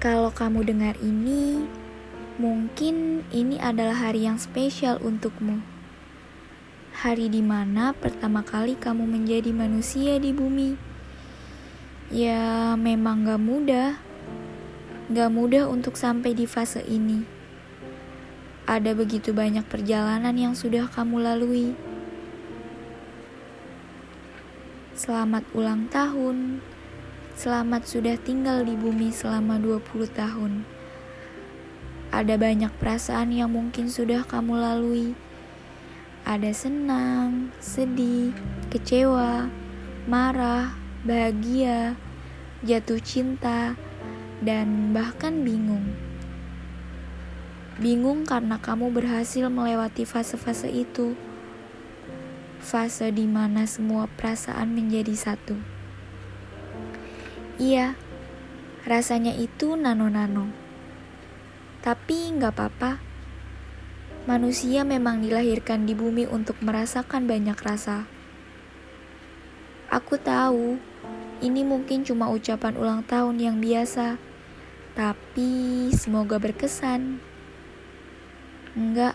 Kalau kamu dengar ini, mungkin ini adalah hari yang spesial untukmu. Hari di mana pertama kali kamu menjadi manusia di bumi. Ya, memang gak mudah. Gak mudah untuk sampai di fase ini. Ada begitu banyak perjalanan yang sudah kamu lalui. Selamat ulang tahun. Selamat sudah tinggal di bumi selama 20 tahun. Ada banyak perasaan yang mungkin sudah kamu lalui. Ada senang, sedih, kecewa, marah, bahagia, jatuh cinta, dan bahkan bingung. Bingung karena kamu berhasil melewati fase-fase itu. Fase di mana semua perasaan menjadi satu. Iya, rasanya itu nano-nano. Tapi nggak apa-apa. Manusia memang dilahirkan di bumi untuk merasakan banyak rasa. Aku tahu, ini mungkin cuma ucapan ulang tahun yang biasa, tapi semoga berkesan. Enggak,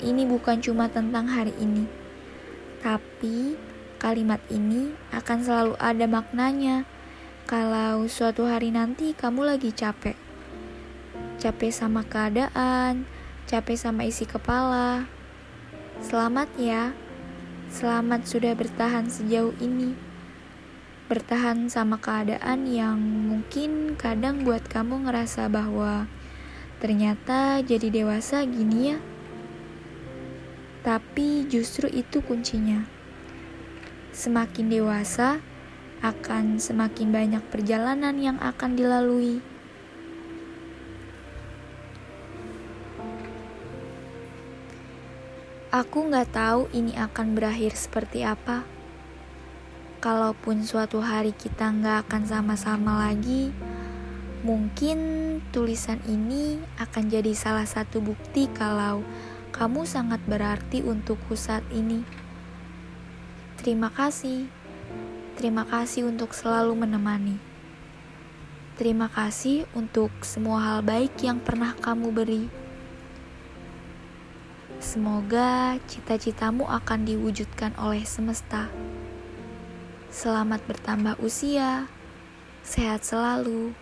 ini bukan cuma tentang hari ini, tapi kalimat ini akan selalu ada maknanya kalau suatu hari nanti kamu lagi capek, capek sama keadaan, capek sama isi kepala, selamat ya, selamat sudah bertahan sejauh ini. Bertahan sama keadaan yang mungkin kadang buat kamu ngerasa bahwa ternyata jadi dewasa gini ya. Tapi justru itu kuncinya. Semakin dewasa, akan semakin banyak perjalanan yang akan dilalui. Aku nggak tahu ini akan berakhir seperti apa. Kalaupun suatu hari kita nggak akan sama-sama lagi, mungkin tulisan ini akan jadi salah satu bukti kalau kamu sangat berarti untukku saat ini. Terima kasih. Terima kasih untuk selalu menemani. Terima kasih untuk semua hal baik yang pernah kamu beri. Semoga cita-citamu akan diwujudkan oleh semesta. Selamat bertambah usia, sehat selalu.